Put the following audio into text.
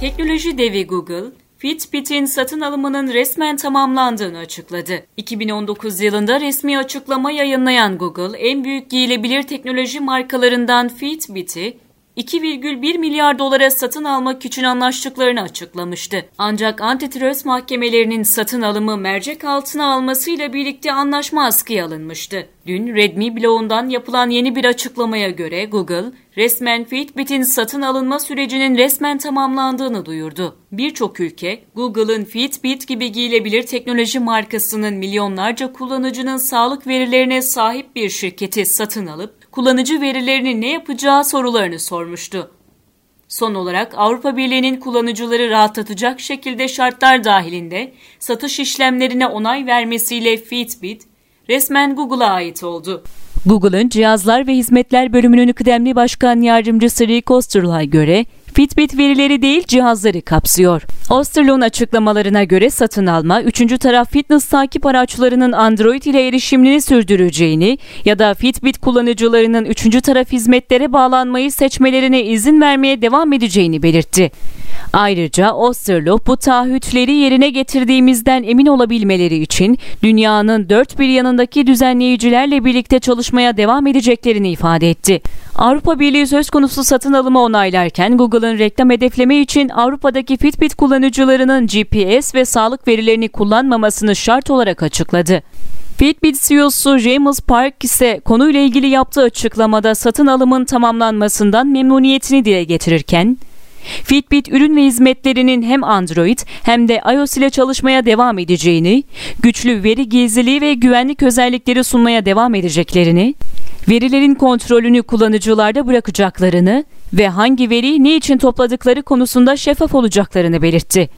Teknoloji devi Google, Fitbit'in satın alımının resmen tamamlandığını açıkladı. 2019 yılında resmi açıklama yayınlayan Google, en büyük giyilebilir teknoloji markalarından Fitbit'i 2,1 milyar dolara satın almak için anlaştıklarını açıklamıştı. Ancak antitrust mahkemelerinin satın alımı mercek altına almasıyla birlikte anlaşma askıya alınmıştı. Dün Redmi bloğundan yapılan yeni bir açıklamaya göre Google, resmen Fitbit'in satın alınma sürecinin resmen tamamlandığını duyurdu. Birçok ülke, Google'ın Fitbit gibi giyilebilir teknoloji markasının milyonlarca kullanıcının sağlık verilerine sahip bir şirketi satın alıp kullanıcı verilerini ne yapacağı sorularını sormuştu. Son olarak Avrupa Birliği'nin kullanıcıları rahatlatacak şekilde şartlar dahilinde satış işlemlerine onay vermesiyle Fitbit resmen Google'a ait oldu. Google'ın Cihazlar ve Hizmetler Bölümünün kıdemli başkan yardımcısı Rick Osterl'a göre Fitbit verileri değil cihazları kapsıyor. Osterlon açıklamalarına göre satın alma, üçüncü taraf fitness takip araçlarının Android ile erişimini sürdüreceğini ya da Fitbit kullanıcılarının üçüncü taraf hizmetlere bağlanmayı seçmelerine izin vermeye devam edeceğini belirtti. Ayrıca Osterloh bu taahhütleri yerine getirdiğimizden emin olabilmeleri için dünyanın dört bir yanındaki düzenleyicilerle birlikte çalışmaya devam edeceklerini ifade etti. Avrupa Birliği söz konusu satın alımı onaylarken Google'ın reklam hedefleme için Avrupa'daki Fitbit kullanıcılarının GPS ve sağlık verilerini kullanmamasını şart olarak açıkladı. Fitbit CEO'su James Park ise konuyla ilgili yaptığı açıklamada satın alımın tamamlanmasından memnuniyetini dile getirirken, Fitbit ürün ve hizmetlerinin hem Android hem de iOS ile çalışmaya devam edeceğini, güçlü veri gizliliği ve güvenlik özellikleri sunmaya devam edeceklerini, verilerin kontrolünü kullanıcılarda bırakacaklarını ve hangi veriyi ne için topladıkları konusunda şeffaf olacaklarını belirtti.